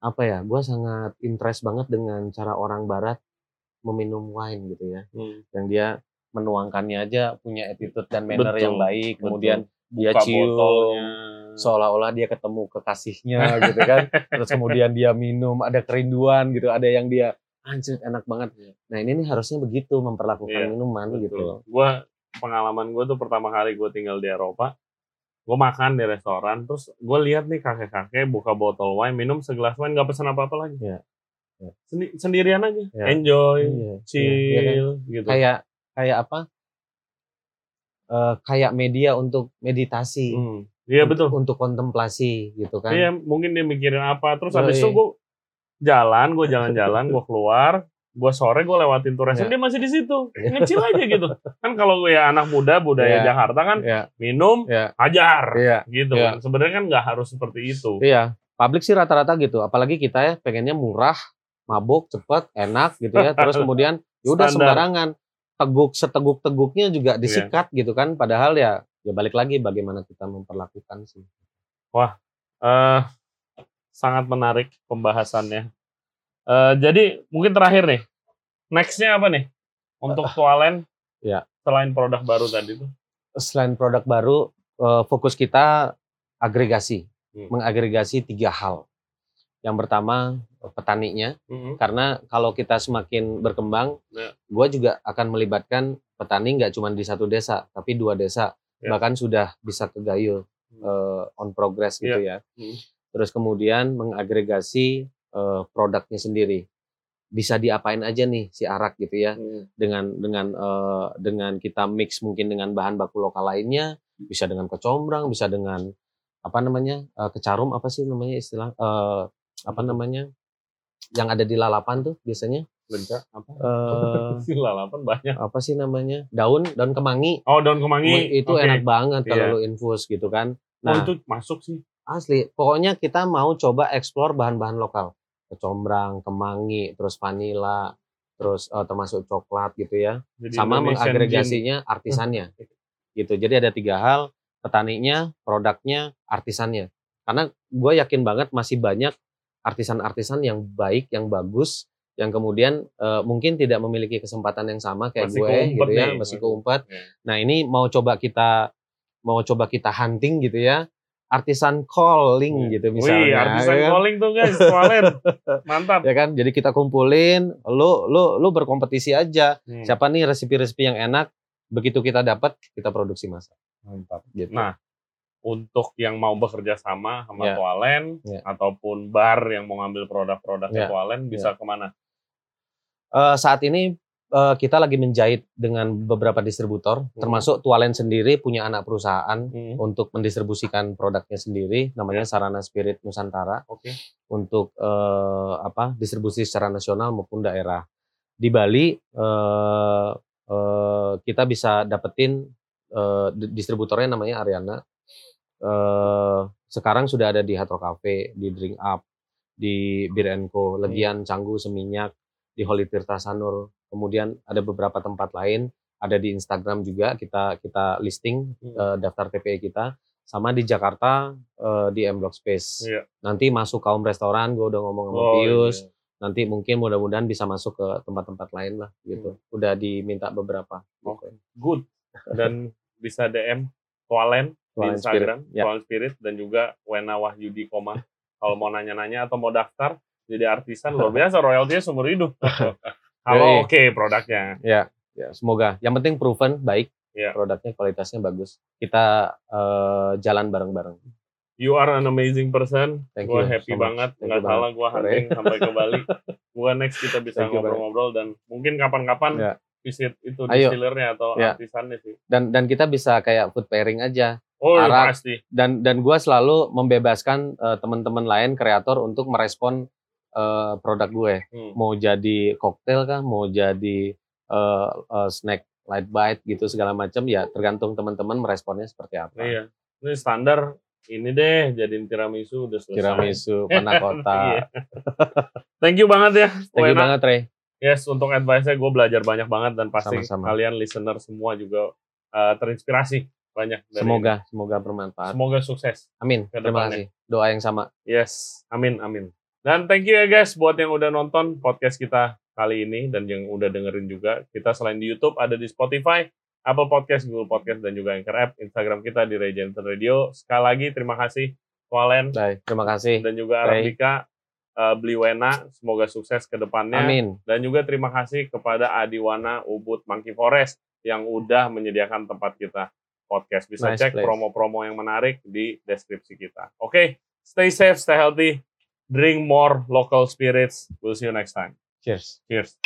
apa ya? Gua sangat interest banget dengan cara orang barat meminum wine gitu ya. Hmm. Yang dia menuangkannya aja punya attitude dan manner Betul, yang baik. Kemudian dia Buka cium botolnya. Seolah-olah dia ketemu kekasihnya gitu kan. Terus kemudian dia minum, ada kerinduan gitu, ada yang dia anjir enak banget. Nah, ini nih harusnya begitu memperlakukan Iya, minuman Betul. gitu. Gua pengalaman gue tuh pertama kali gue tinggal di Eropa, gue makan di restoran, terus gue lihat nih kakek-kakek buka botol wine, minum segelas wine nggak pesan apa-apa lagi. Iya. Iya. Sendi- sendirian aja, Iya. enjoy, Iya, chill, iya, iya kan? gitu. Kayak kayak apa? Eh, kayak media untuk meditasi. Hmm. Iya betul. Untuk kontemplasi gitu kan. Iya mungkin dia mikirin apa, terus Oh, habis itu iya. gue jalan, gue jalan-jalan, gue keluar, gue sore gue lewatin tuh restoran, Iya. dia masih di situ, ngecil aja gitu. Kan kalau gue ya anak muda budaya Iya. Jakarta kan Iya, minum, iya, hajar, iya. gitu. Iya. kan. Sebenarnya kan nggak harus seperti itu. Iya, publik sih rata-rata gitu. Apalagi kita ya pengennya murah, mabuk, cepet, enak gitu ya. Terus kemudian ya udah Standar. sembarangan. Teguk seteguk-teguknya juga Iya. disikat gitu kan. Padahal ya ya balik lagi bagaimana kita memperlakukan sih. Eh, sangat menarik pembahasannya. Eh, jadi mungkin terakhir nih, nextnya apa nih untuk Tualen? Iya. Selain produk baru tadi tuh. Selain produk baru, eh, fokus kita agregasi, Hmm. mengagregasi tiga hal. Yang pertama petaninya, Mhm. karena kalau kita semakin berkembang, Ya. gue juga akan melibatkan petani nggak cuma di satu desa, tapi dua desa, Ya. bahkan sudah bisa ke Gayo eh, on progress gitu ya. Hmm. Terus kemudian mengagregasi eh, produknya sendiri, bisa diapain aja nih si arak gitu ya, Hmm. dengan dengan eh, dengan kita mix mungkin dengan bahan baku lokal lainnya, bisa dengan kecombrang, bisa dengan apa namanya eh, kecarum apa sih namanya istilah eh, apa namanya yang ada di lalapan tuh biasanya Lenca apa? Si lalapan banyak. apa sih namanya daun daun kemangi Oh, daun kemangi. itu Oke. enak banget kalau Iya. lu infus gitu kan Oh, nah itu masuk sih. asli pokoknya kita mau coba explore bahan-bahan lokal kecombrang kemangi terus vanila terus eh, termasuk coklat gitu ya Jadi sama Indonesian gin. mengagregasinya artisannya gitu jadi ada tiga hal petaninya produknya artisannya karena gue yakin banget masih banyak artisan-artisan yang baik yang bagus yang kemudian eh, mungkin tidak memiliki kesempatan yang sama kayak Masih gue gitu ya nih. masih keumpet Iya. nah ini mau coba kita mau coba kita hunting gitu ya artisan calling gitu misalnya Wih, artisan ya kan? calling tuh guys, Tualen. Mantap. ya kan jadi kita kumpulin lu lu lu berkompetisi aja Hmm. siapa nih resepi-resepi yang enak begitu kita dapat kita produksi masak Mantap. gitu Nah, untuk yang mau bekerja sama sama Ya. Tualen Ya. ataupun bar yang mau ngambil produk-produknya Ya. Tualen bisa ke mana? Eh, saat ini eh, kita lagi menjahit dengan beberapa distributor, Hmm. termasuk Tualen sendiri punya anak perusahaan Hmm. untuk mendistribusikan produknya sendiri, namanya Sarana Spirit Nusantara Oke. untuk eh, apa distribusi secara nasional maupun daerah. Di Bali eh, eh, kita bisa dapetin di- distributornya namanya Ariana. Eh, sekarang sudah ada di Hatro Cafe, di Drink Up, di Bir Co, Legian, Canggu, Seminyak, di Holy Tirta Sanur. Kemudian ada beberapa tempat lain, ada di Instagram juga kita kita listing Hmm. eh, daftar TPE kita. Sama di Jakarta eh, di M Block Space. Iya. Nanti masuk kaum restoran, gue udah ngomong sama Oh, Pius. iya. Nanti mungkin mudah-mudahan bisa masuk ke tempat-tempat lain lah gitu. Udah diminta beberapa. Hmm. gitu. Good. Dan bisa DM Tualen di Instagram, Spirit, ya. Tualen Spirit dan juga Wena Wahyudi Koma. Kalau mau nanya-nanya atau mau daftar jadi artisan luar biasa royaltinya seumur hidup. Kalau Yoi. oke produknya. Ya, ya semoga. Yang penting proven baik. Ya. Produknya kualitasnya bagus. Kita eh, jalan bareng-bareng. You are an amazing person. Thank Gue you happy so banget. Thank Nggak salah gue hunting sampai ke Bali. Gue next kita bisa ngobrol-ngobrol dan mungkin kapan-kapan Ya. visit itu distillernya atau Ya. artisannya sih. Dan dan kita bisa kayak food pairing aja. Oh ya Arak. pasti. Dan dan gua selalu membebaskan eh, teman-teman lain kreator untuk merespon eh, produk gue. Hmm. Mau jadi koktail kah, mau jadi eh, eh, snack light bite gitu segala macam ya tergantung teman-teman meresponnya seperti apa. Iya. Ini standar ini deh jadiin tiramisu udah selesai. Tiramisu, panna Iya. Thank you banget ya. Thank you banget Ray. Yes, untuk advice-nya gue belajar banyak banget dan pasti Sama-sama. kalian listener semua juga uh, terinspirasi banyak. dari Semoga semoga bermanfaat. ini. Semoga sukses. Amin. Terima kasih. Doa yang sama. Yes, amin, amin. Dan thank you ya guys buat yang udah nonton podcast kita kali ini dan yang udah dengerin juga. Kita selain di YouTube ada di Spotify, Apple Podcast, Google Podcast, dan juga Anchor App. Instagram kita di Regenerator Radio. Sekali lagi terima kasih Walen Baik, terima kasih. dan juga. Arabika uh, beli Wena. Semoga sukses ke depannya. Amin. Dan juga terima kasih kepada Adiwana Ubud Monkey Forest yang udah menyediakan tempat kita podcast. Bisa Nice cek promo-promo yang menarik di deskripsi kita. Oke, stay safe, stay healthy, drink more local spirits. We'll see you next time. Cheers. Cheers.